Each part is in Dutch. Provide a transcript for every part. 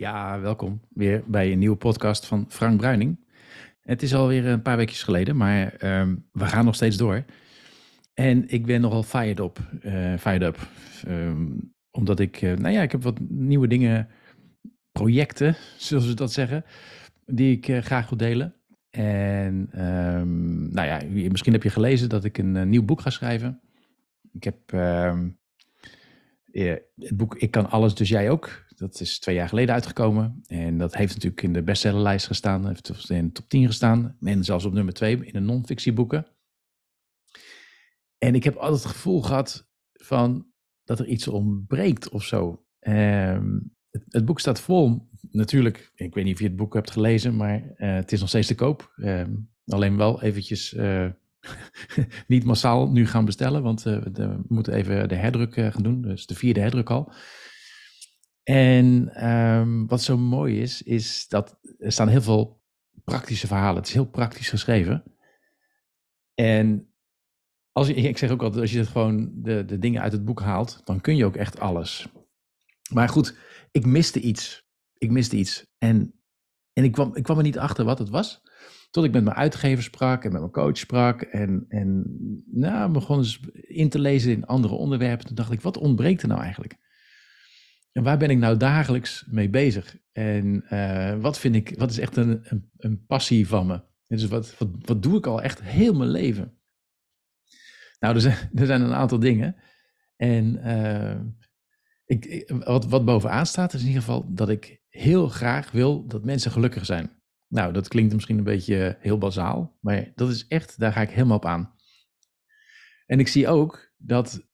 Ja, welkom weer bij een nieuwe podcast van Frank Bruining. Het is alweer een paar weken geleden, maar ehm, we gaan nog steeds door. En ik ben nogal fired up. eh, fired up Ehm, omdat ik, eh, nou ja, ik heb wat nieuwe dingen, projecten, zullen ze dat zeggen, die ik eh, graag wil delen. En ehm, nou ja, misschien heb je gelezen dat ik een, nieuw boek ga schrijven. Ik heb het boek Ik kan alles, dus jij ook. Dat is twee jaar geleden uitgekomen. En dat heeft natuurlijk in de bestsellerlijst gestaan. Heeft in de top 10 gestaan. En zelfs op nummer 2 in de non-fictieboeken. En ik heb altijd het gevoel gehad van dat er iets ontbreekt of zo. Ehm, het, boek staat vol. Natuurlijk, ik weet niet of je het boek hebt gelezen, maar eh, het is nog steeds te koop. Ehm, alleen wel eventjes eh, niet massaal nu gaan bestellen, want eh, we, moeten even de herdruk gaan doen. Dus de vierde herdruk al. En ehm, wat zo mooi is, is dat er staan heel veel praktische verhalen. Het is heel praktisch geschreven. En als je, ik zeg ook altijd, als je gewoon de, de dingen uit het boek haalt, dan kun je ook echt alles. Maar goed, ik miste iets. Ik miste iets. En, en ik, kwam, ik kwam er niet achter wat het was. Tot ik met mijn uitgever sprak en met mijn coach sprak. En, en nou, begon eens in te lezen in andere onderwerpen. Toen dacht ik, wat ontbreekt er nou eigenlijk? En waar ben ik nou dagelijks mee bezig? En uh, wat vind ik, wat is echt een, een, passie van me? Dus wat, wat, doe ik al echt heel mijn leven? Nou, er zijn, er zijn een aantal dingen. En uh, ik, wat, wat bovenaan staat is in ieder geval dat ik heel graag wil dat mensen gelukkig zijn. Nou, dat klinkt misschien een beetje heel bazaal, maar dat is echt, daar ga ik helemaal op aan. En ik zie ook dat,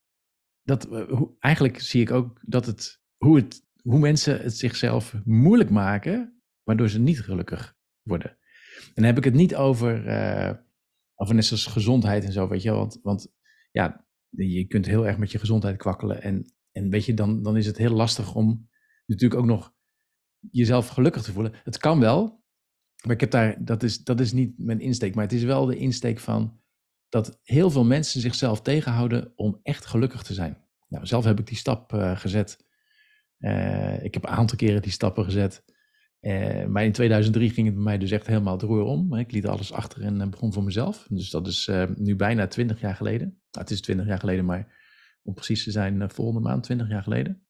dat eigenlijk zie ik ook dat het, hoe, het, hoe mensen het zichzelf moeilijk maken, waardoor ze niet gelukkig worden. En dan heb ik het niet over, uh, over net zoals gezondheid en zo, weet je, want, want ja, je kunt heel erg met je gezondheid kwakkelen. En, en weet je, dan, dan is het heel lastig om natuurlijk ook nog jezelf gelukkig te voelen. Het kan wel, maar ik heb daar, dat is, dat is niet mijn insteek, maar het is wel de insteek van dat heel veel mensen zichzelf tegenhouden om echt gelukkig te zijn. Nou, zelf heb ik die stap uh, gezet. Uh, ik heb een aantal keren die stappen gezet. Uh, maar in 2003 ging het bij mij dus echt helemaal het om. Ik liet alles achter en begon voor mezelf. Dus dat is nu bijna 20 jaar geleden. Nou, het is 20 jaar geleden, maar om precies te zijn, volgende maand 20 jaar geleden.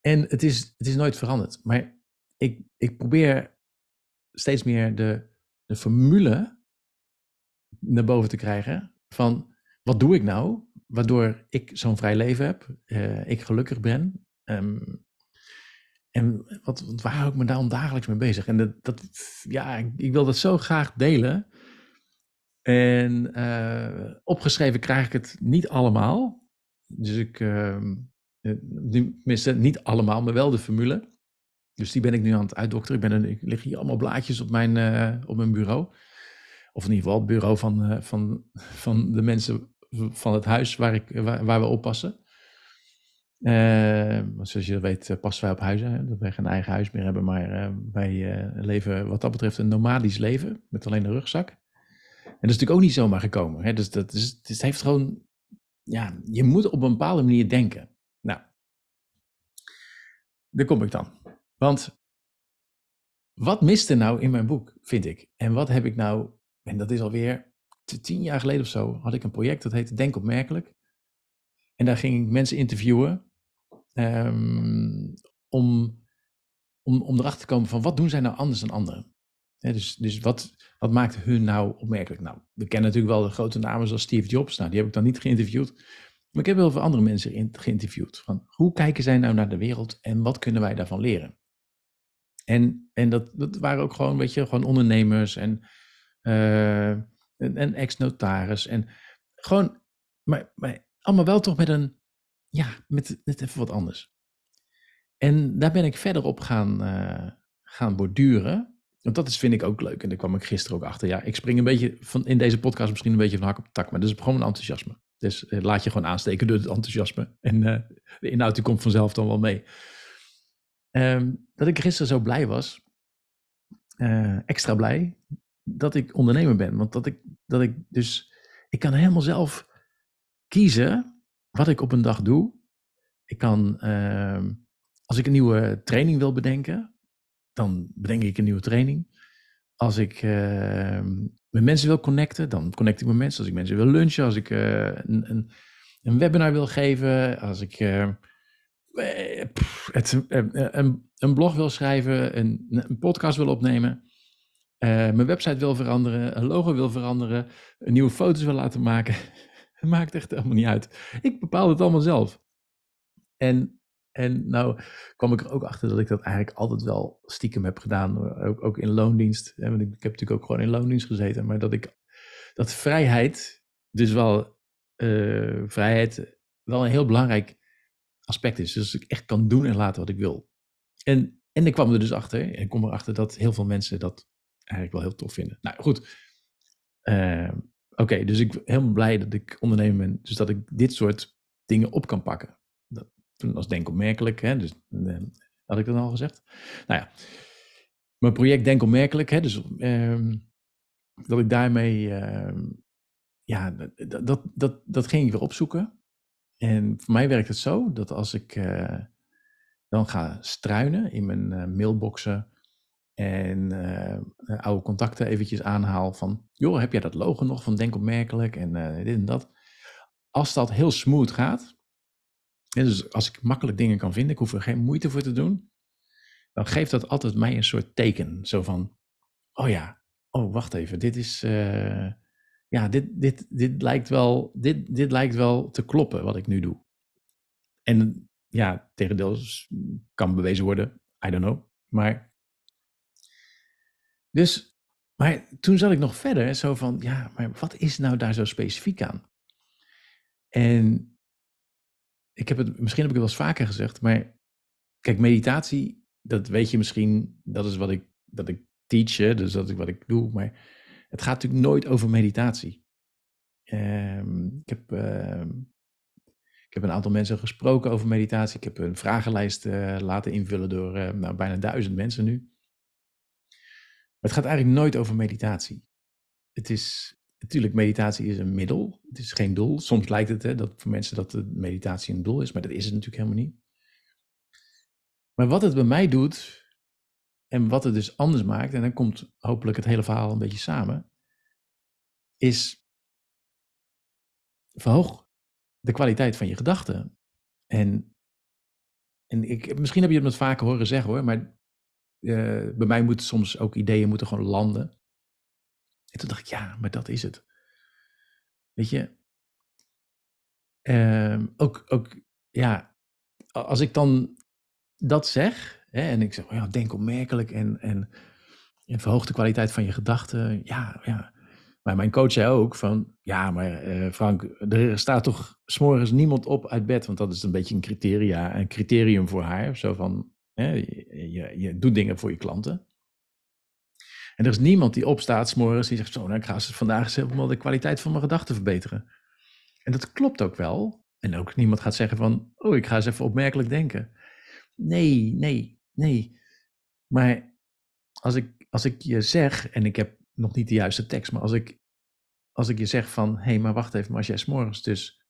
En het is, het is nooit veranderd. Maar ik, ik probeer steeds meer de, de formule naar boven te krijgen van wat doe ik nou waardoor ik zo'n vrij leven heb, uh, ik gelukkig ben. Um, en wat, waar hou ik me daarom dagelijks mee bezig? En dat, dat ja, ik, wil dat zo graag delen. En uh, opgeschreven krijg ik het niet allemaal. Dus ik, uh, tenminste niet allemaal, maar wel de formule. Dus die ben ik nu aan het uitdokteren. Ik, ben ik lig hier allemaal blaadjes op mijn, op mijn bureau. Of in ieder geval het bureau van, van, van de mensen van het huis waar, ik, waar, waar we oppassen. Uh, zoals je weet passen wij op huizen. Dat wij geen eigen huis meer hebben. Maar wij leven wat dat betreft een nomadisch leven. Met alleen een rugzak. En dat is natuurlijk ook niet zomaar gekomen. Hè? Dus dat is, het heeft gewoon... Ja, je moet op een bepaalde manier denken. Nou, daar kom ik dan. Want wat miste nou in mijn boek, vind ik? En wat heb ik nou, en dat is alweer tien jaar geleden of zo, had ik een project dat heette Denk Opmerkelijk. En daar ging ik mensen interviewen um, om, om, om erachter te komen van wat doen zij nou anders dan anderen? Dus dus wat, wat maakt hun nou opmerkelijk? Nou, we kennen natuurlijk wel de grote namen zoals Steve Jobs. Nou, die heb ik dan niet geïnterviewd. Maar ik heb heel veel andere mensen geïnterviewd. Van hoe kijken zij nou naar de wereld en wat kunnen wij daarvan leren? En, en dat, dat waren ook gewoon, weet je, gewoon ondernemers en, uh, en, ex-notaris. En gewoon, maar, maar allemaal wel toch met een, ja, met, met even wat anders. En daar ben ik verder op gaan, uh, gaan borduren. Want dat is, vind ik ook leuk. En daar kwam ik gisteren ook achter. Ja, ik spring een beetje van, in deze podcast misschien een beetje van hak op tak. Maar dat is gewoon een enthousiasme. Dus uh, laat je gewoon aansteken door het enthousiasme. En uh, de inhoud die komt vanzelf dan wel mee. Um, dat ik gisteren zo blij was, extra blij, dat ik ondernemer ben. Want dat ik, dat ik dus, ik kan helemaal zelf kiezen wat ik op een dag doe. Ik kan uh, als ik een nieuwe training wil bedenken, dan bedenk ik een nieuwe training. Als ik uh, met mensen wil connecten, dan connect ik met mensen. Als ik mensen wil lunchen, als ik uh, een, een, webinar wil geven, als ik uh, het, een, een, blog wil schrijven, een podcast wil opnemen, mijn website wil veranderen, een logo wil veranderen, nieuwe foto's wil laten maken. Het maakt echt helemaal niet uit. Ik bepaal het allemaal zelf. En en nou kwam ik er ook achter dat ik dat eigenlijk altijd wel stiekem heb gedaan. Ook, ook in loondienst. Want ik, ik heb natuurlijk ook gewoon in loondienst gezeten. Maar dat ik dat vrijheid, dus wel uh, vrijheid, wel een heel belangrijk aspect is. Dus ik echt kan doen en laten wat ik wil. En, en ik kwam er dus achter. En ik kom erachter dat heel veel mensen dat eigenlijk wel heel tof vinden. Nou goed. Uh, Oké, dus ik ben helemaal blij dat ik ondernemer ben. Dus dat ik dit soort dingen op kan pakken. Dat, was Denk opmerkelijk, hè, dus uh, had ik dat al gezegd. Nou ja, mijn project Denk opmerkelijk, hè, dus uh, dat ik daarmee, ja, dat, dat, dat, ging ik weer opzoeken. En voor mij werkt het zo dat als ik uh, dan ga struinen in mijn uh, mailboxen en oude contacten eventjes aanhaal van, joh, heb jij dat logo nog van Denk opmerkelijk en dit en dat. Als dat heel smooth gaat, dus als ik makkelijk dingen kan vinden, ik hoef er geen moeite voor te doen, dan geeft dat altijd mij een soort teken. Zo van, oh ja, oh wacht even, dit is, ja, dit, dit, dit, lijkt wel, dit, dit lijkt wel te kloppen wat ik nu doe. En ja, tegendeel kan bewezen worden, I don't know. Maar, dus, maar toen zat ik nog verder, zo van, ja, maar wat is nou daar zo specifiek aan? En ik heb het, misschien heb ik het wel eens vaker gezegd, maar kijk, meditatie, dat weet je misschien, dat is wat ik, dat ik teach, dus dat is wat ik doe, maar het gaat natuurlijk nooit over meditatie. Um, ik, heb, uh, ik heb een aantal mensen gesproken over meditatie. Ik heb een vragenlijst uh, laten invullen door uh, nou, bijna duizend mensen nu. Het gaat eigenlijk nooit over meditatie. Het is, Natuurlijk, meditatie is een middel. Het is geen doel. Soms lijkt het hè, dat voor mensen dat de meditatie een doel is, maar dat is het natuurlijk helemaal niet. Maar wat het bij mij doet, en wat het dus anders maakt, en dan komt hopelijk het hele verhaal een beetje samen, is verhoog de kwaliteit van je gedachten. En, en ik, misschien heb je het vaker horen zeggen hoor, maar uh, bij mij moeten soms ook ideeën moeten gewoon landen. En toen dacht ik, ja, maar dat is het. Weet je, uh, ook, ook, ja, als ik dan dat zeg, hè, en ik zeg, oh ja, denk opmerkelijk en, en, en verhoog de kwaliteit van je gedachten. Ja, ja. Maar mijn coach zei ook van, ja, maar uh, Frank, er staat toch s'morgens niemand op uit bed, want dat is een beetje een criteria, een criterium voor haar. Zo van, je, doet dingen voor je klanten. En er is niemand die opstaat s'morgens die zegt, zo, nou, ik ga vandaag eens helemaal de kwaliteit van mijn gedachten verbeteren. En dat klopt ook wel. En ook niemand gaat zeggen van, oh, ik ga eens even opmerkelijk denken. Nee, nee, nee. Maar als ik, als ik je zeg, en ik heb nog niet de juiste tekst, maar als ik, als ik je zeg van, hé, hey, maar wacht even, maar als jij s'morgens dus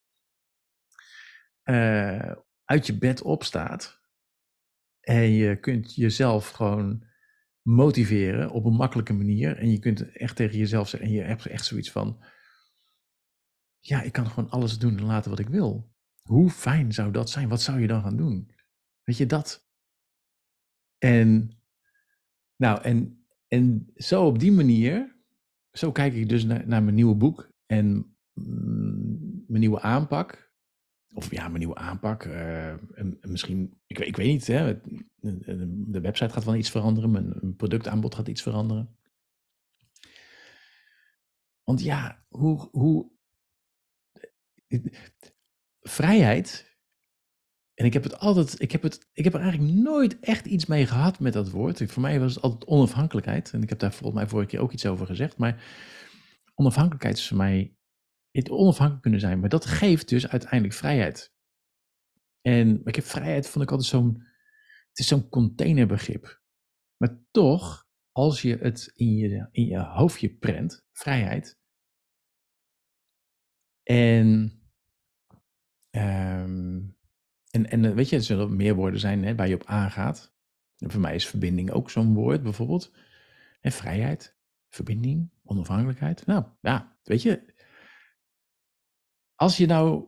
uh, uit je bed opstaat en je kunt jezelf gewoon motiveren op een makkelijke manier. En je kunt echt tegen jezelf zeggen, en je hebt echt zoiets van, ja, ik kan gewoon alles doen en laten wat ik wil. Hoe fijn zou dat zijn? Wat zou je dan gaan doen? Weet je dat? En, nou, en, en zo op die manier, zo kijk ik dus naar, naar mijn nieuwe boek en mm, mijn nieuwe aanpak. Of ja, mijn nieuwe aanpak. Uh, misschien, ik, ik weet niet, hè, de website gaat wel iets veranderen. Mijn productaanbod gaat iets veranderen. Want ja, hoe, hoe. Vrijheid. En ik heb het altijd. Ik heb, het, ik heb er eigenlijk nooit echt iets mee gehad met dat woord. Voor mij was het altijd onafhankelijkheid. En ik heb daar volgens mij vorige keer ook iets over gezegd. Maar onafhankelijkheid is voor mij onafhankelijk kunnen zijn. Maar dat geeft dus uiteindelijk vrijheid. En ik heb vrijheid, vond ik altijd zo'n, het is zo'n containerbegrip. Maar toch, als je het in je, in je hoofdje prent, vrijheid. En um, en, en weet je, er zullen meer woorden zijn hè, waar je op aangaat. Voor mij is verbinding ook zo'n woord bijvoorbeeld. En vrijheid, verbinding, onafhankelijkheid. Nou ja, weet je, als je nou,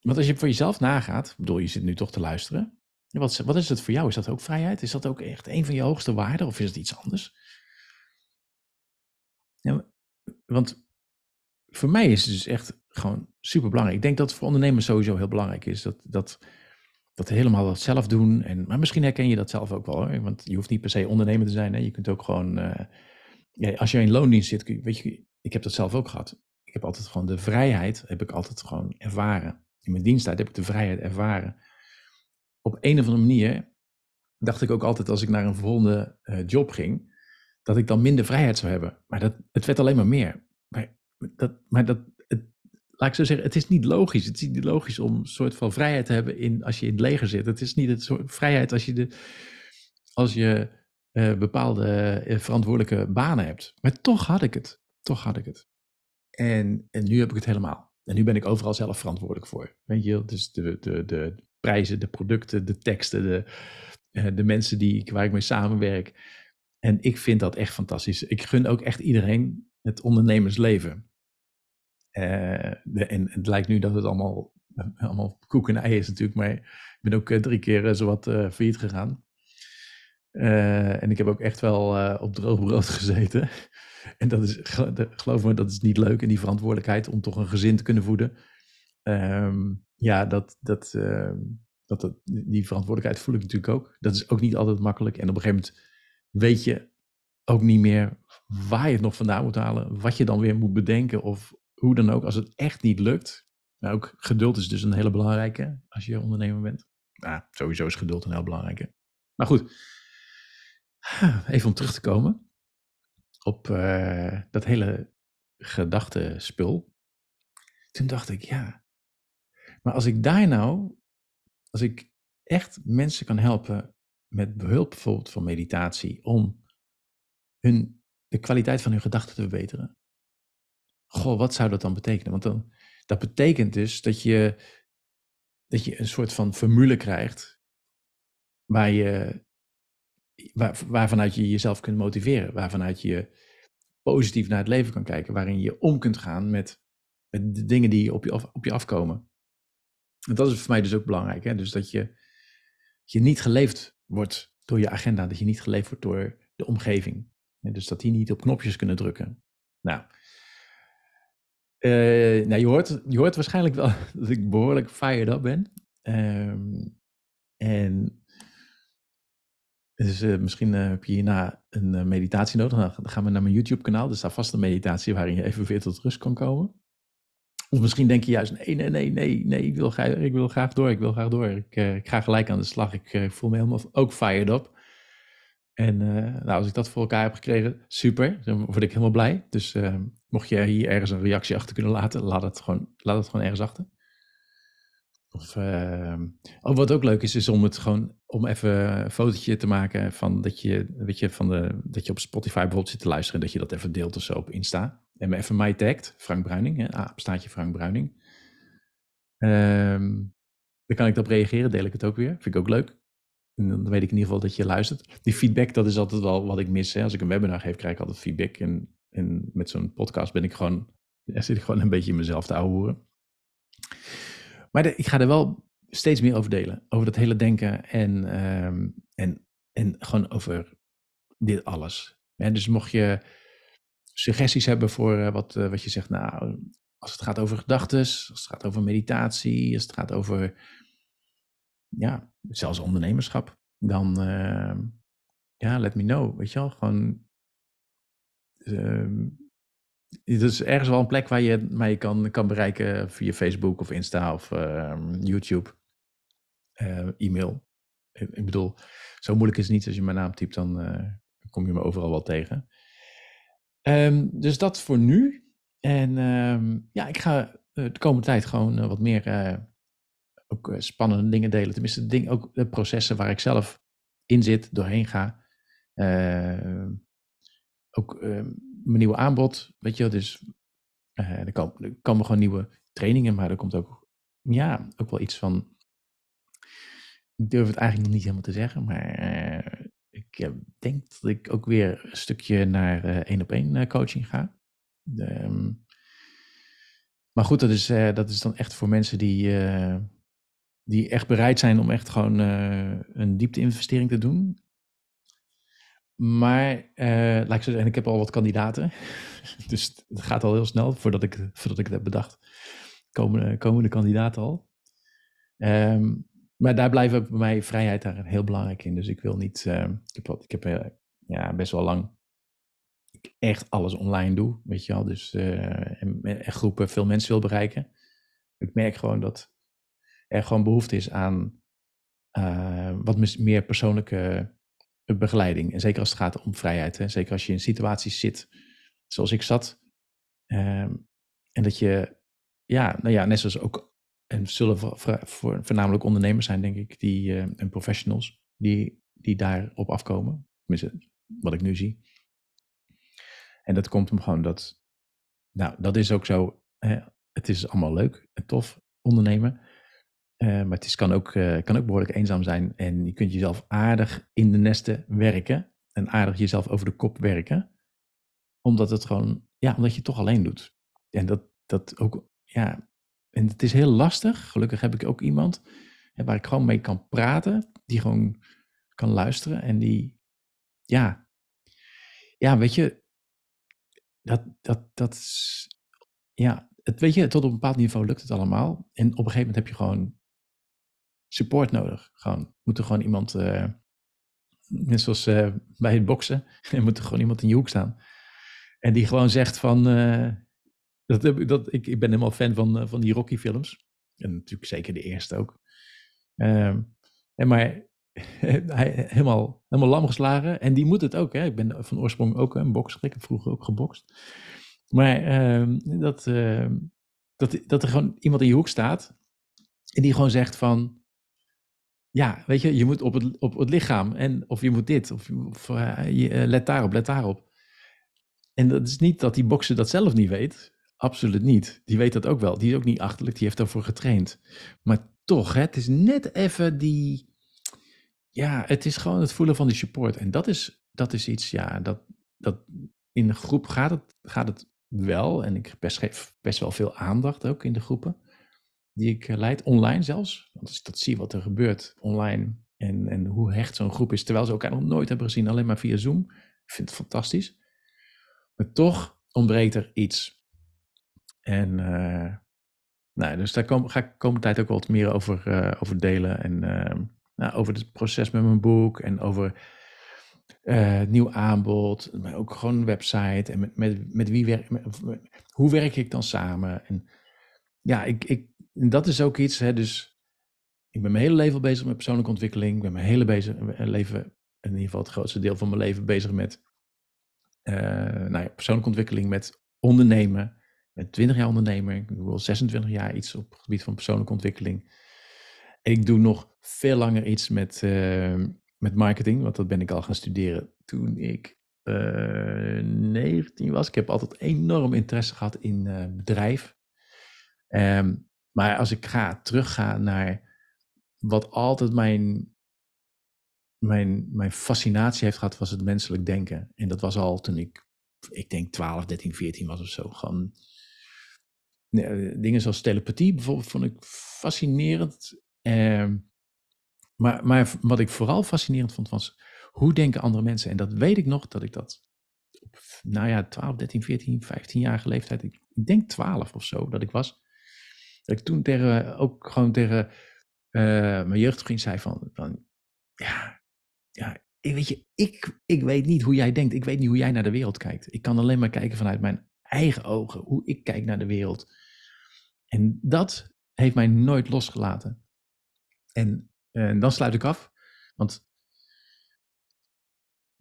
want als je voor jezelf nagaat, bedoel je zit nu toch te luisteren. Wat, wat is het voor jou? Is dat ook vrijheid? Is dat ook echt een van je hoogste waarden of is het iets anders? Ja, want voor mij is het dus echt gewoon super belangrijk. Ik denk dat het voor ondernemers sowieso heel belangrijk is dat, dat, dat helemaal dat zelf doen. En, maar misschien herken je dat zelf ook wel, hoor. want je hoeft niet per se ondernemer te zijn. Hè. Je kunt ook gewoon, uh, ja, als je in loondienst zit, weet je, ik heb dat zelf ook gehad. Ik heb altijd gewoon de vrijheid, heb ik altijd gewoon ervaren. In mijn diensttijd heb ik de vrijheid ervaren. Op een of andere manier dacht ik ook altijd als ik naar een volgende uh, job ging, dat ik dan minder vrijheid zou hebben. Maar dat, het werd alleen maar meer. Maar dat, maar dat het, laat ik zo zeggen, het is niet logisch. Het is niet logisch om een soort van vrijheid te hebben in, als je in het leger zit. Het is niet een soort vrijheid als je, de, als je uh, bepaalde uh, verantwoordelijke banen hebt. Maar toch had ik het. Toch had ik het. En, en nu heb ik het helemaal. En nu ben ik overal zelf verantwoordelijk voor. Weet je, dus de, de, de prijzen, de producten, de teksten, de, uh, de mensen die, waar ik mee samenwerk. En ik vind dat echt fantastisch. Ik gun ook echt iedereen het ondernemersleven. De, en, het lijkt nu dat het allemaal, allemaal koek en ei is natuurlijk, maar ik ben ook drie keer zowat uh, failliet gegaan. en ik heb ook echt wel op droog brood gezeten. en dat is, geloof me, dat is niet leuk. En die verantwoordelijkheid om toch een gezin te kunnen voeden. Um, ja, dat, dat, ehm, dat, dat, die verantwoordelijkheid voel ik natuurlijk ook. Dat is ook niet altijd makkelijk. En op een gegeven moment weet je ook niet meer waar je het nog vandaan moet halen. Wat je dan weer moet bedenken of hoe dan ook, als het echt niet lukt. Maar ook geduld is dus een hele belangrijke als je ondernemer bent. Nou, sowieso is geduld een heel belangrijke. Maar goed, even om terug te komen op uh, dat hele gedachtenspul. Toen dacht ik, ja, maar als ik daar nou, als ik echt mensen kan helpen met behulp bijvoorbeeld van meditatie om hun, de kwaliteit van hun gedachten te verbeteren. Goh, wat zou dat dan betekenen? Want dan, dat betekent dus dat je, dat je een soort van formule krijgt waar je, waar, waarvanuit je jezelf kunt motiveren, waarvanuit je positief naar het leven kan kijken, waarin je om kunt gaan met, de dingen die op je, op je afkomen. En dat is voor mij dus ook belangrijk. Hè? Dus dat je, je niet geleefd wordt door je agenda, dat je niet geleefd wordt door de omgeving. En dus dat die niet op knopjes kunnen drukken. Nou, uh, nou je, hoort, je hoort waarschijnlijk wel dat ik behoorlijk fired up ben. Um, en dus uh, misschien uh, heb je hierna een meditatie nodig. Dan gaan we naar mijn YouTube kanaal. Er staat vast een meditatie waarin je even weer tot rust kan komen. Of misschien denk je juist, nee, nee, nee, nee, nee, ik wil, graag, ik wil graag door, ik wil graag door. Ik, ik ga gelijk aan de slag, ik voel me helemaal ook fired up. En nou, als ik dat voor elkaar heb gekregen, super, dan word ik helemaal blij. Dus mocht je hier ergens een reactie achter kunnen laten, laat het gewoon, laat het gewoon ergens achter. Of, oh, wat ook leuk is, is om het gewoon, om even een fotootje te maken van dat je, weet je, van de, dat je op Spotify bijvoorbeeld zit te luisteren, dat je dat even deelt of zo op Insta en me even mij tagt, Frank Bruining, hè, ah, staat je Frank Bruining. Um, dan kan ik daarop reageren, deel ik het ook weer. Vind ik ook leuk. En dan weet ik in ieder geval dat je luistert. Die feedback, dat is altijd wel wat ik mis. Hè. Als ik een webinar geef, krijg ik altijd feedback. En, en met zo'n podcast ben ik gewoon, ja, zit ik gewoon een beetje in mezelf te ouwehoeren. Maar ik ga er wel steeds meer over delen. Over dat hele denken en, um, en, en gewoon over dit alles. En dus mocht je suggesties hebben voor uh, wat, uh, wat je zegt, nou, als het gaat over gedachten, als het gaat over meditatie, als het gaat over, ja, zelfs ondernemerschap, dan, uh, ja, let me know, weet je wel, gewoon, is ergens wel een plek waar je mij kan, kan bereiken via Facebook of Insta of ehm, YouTube, e-mail. Ik bedoel, zo moeilijk is het niet als je mijn naam typt, dan kom je me overal wel tegen. Um, dus dat voor nu. En um, ja, ik ga uh, de komende tijd gewoon wat meer ook spannende dingen delen. Tenminste, ding, ook de processen waar ik zelf in zit, doorheen ga. Ehm, ook mijn nieuwe aanbod, weet je Dus er, komen, er komen gewoon nieuwe trainingen, maar er komt ook, ja, ook wel iets van ik durf het eigenlijk nog niet helemaal te zeggen, maar eh, ik eh, denk dat ik ook weer een stukje naar één op één coaching ga. Ehm, maar goed, dat is, dat is dan echt voor mensen die, die echt bereid zijn om echt gewoon een diepte-investering te doen. Maar, laat ik zo zeggen, ik heb al wat kandidaten. dus het gaat al heel snel voordat ik, voordat ik het heb bedacht. Komende, komende kandidaten al. Um, maar daar blijft bij mij vrijheid daar heel belangrijk in. Dus ik wil niet, uh, ik heb, ik heb uh, ja, best wel lang echt alles online doe, weet je wel. Dus uh, en, en, groepen veel mensen wil bereiken. Ik merk gewoon dat er gewoon behoefte is aan wat meer persoonlijke begeleiding. En zeker als het gaat om vrijheid. Hè. Zeker als je in situaties zit zoals ik zat. Ehm, en dat je, ja, nou ja, net zoals ook en zullen voor, voor, voornamelijk ondernemers zijn, denk ik, die, uh, en professionals die, die daarop afkomen. Tenminste, wat ik nu zie. En dat komt om gewoon dat, nou, dat is ook zo. Hè, het is allemaal leuk en tof ondernemen. Uh, maar het is, kan, ook, uh, kan ook behoorlijk eenzaam zijn. En je kunt jezelf aardig in de nesten werken. En aardig jezelf over de kop werken. Omdat het gewoon, ja, omdat je het toch alleen doet. En dat, dat ook, ja, en het is heel lastig. Gelukkig heb ik ook iemand waar ik gewoon mee kan praten. Die gewoon kan luisteren. En die, ja, ja, weet je, dat, dat, dat, ja, het, weet je, tot op een bepaald niveau lukt het allemaal. En op een gegeven moment heb je gewoon support nodig. Gewoon, moet er gewoon iemand, uh, net zoals uh, bij het boksen, er moet er gewoon iemand in je hoek staan. En die gewoon zegt van, uh, dat, dat, ik, ik ben helemaal fan van, eh, van die Rocky-films. En natuurlijk zeker de eerste ook. Um, en maar hij, helemaal, helemaal lam geslagen. En die moet het ook. Ik ben van oorsprong ook een bokser. Ik heb vroeger ook gebokst. Maar um, dat, uh, dat, dat er gewoon iemand in je hoek staat. En die gewoon zegt van... Ja, weet je, je moet op het, op het lichaam. En, of je moet dit. Of, uh, je, let daarop, let daarop. En dat is niet dat die bokser dat zelf niet weet. Absoluut niet. Die weet dat ook wel. Die is ook niet achterlijk, die heeft daarvoor getraind. Maar toch, hè, het is net even die. Ja, het is gewoon het voelen van die support. En dat is, dat is iets, ja, dat, dat in een groep gaat het, gaat het wel. En ik best, best wel veel aandacht ook in de groepen die ik eh, leid, online zelfs. Want als ik dat zie wat er gebeurt online en, en hoe hecht zo'n groep is, terwijl ze elkaar nog nooit hebben gezien, alleen maar via Zoom. Ik vind het fantastisch. Maar toch ontbreekt er iets. En uh, nou, dus daar kom, ga ik komende tijd ook wat meer over, uh, over delen. En uh, nou, over het proces met mijn boek en over nieuw aanbod. Maar ook gewoon een website. En met, met, met wie werk hoe werk ik dan samen? En ja, ik, ik, dat is ook iets. Hè, dus ik ben mijn hele leven bezig met persoonlijke ontwikkeling. Ik ben mijn hele bezig, leven, in ieder geval het grootste deel van mijn leven bezig met nou ja, persoonlijke ontwikkeling, met ondernemen ben 20 jaar ondernemer. Ik doe al 26 jaar iets op het gebied van persoonlijke ontwikkeling. Ik doe nog veel langer iets met, uh, met marketing, want dat ben ik al gaan studeren toen ik uh, eh, 19 was. Ik heb altijd enorm interesse gehad in bedrijf. Um, maar als ik ga terugga naar wat altijd mijn, mijn, mijn fascinatie heeft gehad, was het menselijk denken. En dat was al toen ik, ik denk 12, 13, 14 was of zo. Gewoon dingen zoals telepathie bijvoorbeeld vond ik fascinerend. Ehm, maar, maar wat ik vooral fascinerend vond was hoe denken andere mensen. En dat weet ik nog dat ik dat nou ja, 12, 13, 14, 15 jaar leeftijd, ik denk 12 of zo dat ik was. Dat ik toen tegen, ook gewoon tegen uh, mijn jeugdvriend zei van, van ja, ja, weet je, ik, ik weet niet hoe jij denkt. Ik weet niet hoe jij naar de wereld kijkt. Ik kan alleen maar kijken vanuit mijn eigen ogen, hoe ik kijk naar de wereld. En dat heeft mij nooit losgelaten. En, en dan sluit ik af, want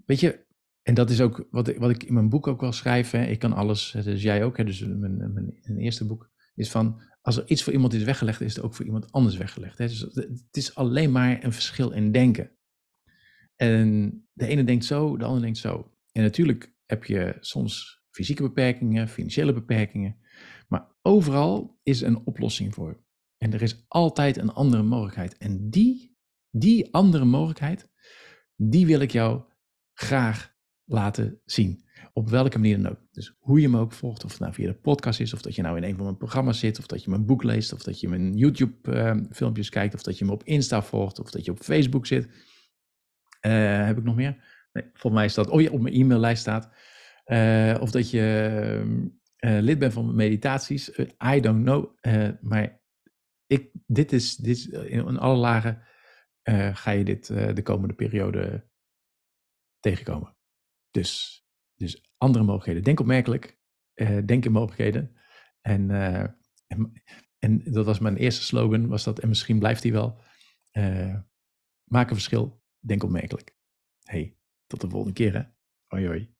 weet je, en dat is ook wat ik, wat ik in mijn boek ook wel schrijf. Hè. Ik kan alles, dus jij ook, hè, dus mijn, mijn, eerste boek is van, als er iets voor iemand is weggelegd, is het ook voor iemand anders weggelegd. Hè. Dus het is alleen maar een verschil in denken. En de ene denkt zo, de ander denkt zo. En natuurlijk heb je soms fysieke beperkingen, financiële beperkingen. Maar overal is een oplossing voor. En er is altijd een andere mogelijkheid. En die die andere mogelijkheid, die wil ik jou graag laten zien. Op welke manier dan ook. Dus hoe je me ook volgt, of het nou via de podcast is, of dat je nou in een van mijn programma's zit, of dat je mijn boek leest, of dat je mijn YouTube-filmpjes kijkt, of dat je me op Insta volgt, of dat je op Facebook zit. Uh, heb ik nog meer? Nee, volgens mij is dat, oh ja, op mijn e-maillijst staat. Uh, of dat je uh, lid bent van meditaties. I don't know. maar ik, dit is, dit is in alle lagen ga je dit de komende periode tegenkomen. Dus, dus andere mogelijkheden. Denk opmerkelijk. denk in mogelijkheden. En, en, en, dat was mijn eerste slogan, was dat, en misschien blijft die wel. maak een verschil, denk opmerkelijk. Hey, tot de volgende keer hè. Hoi.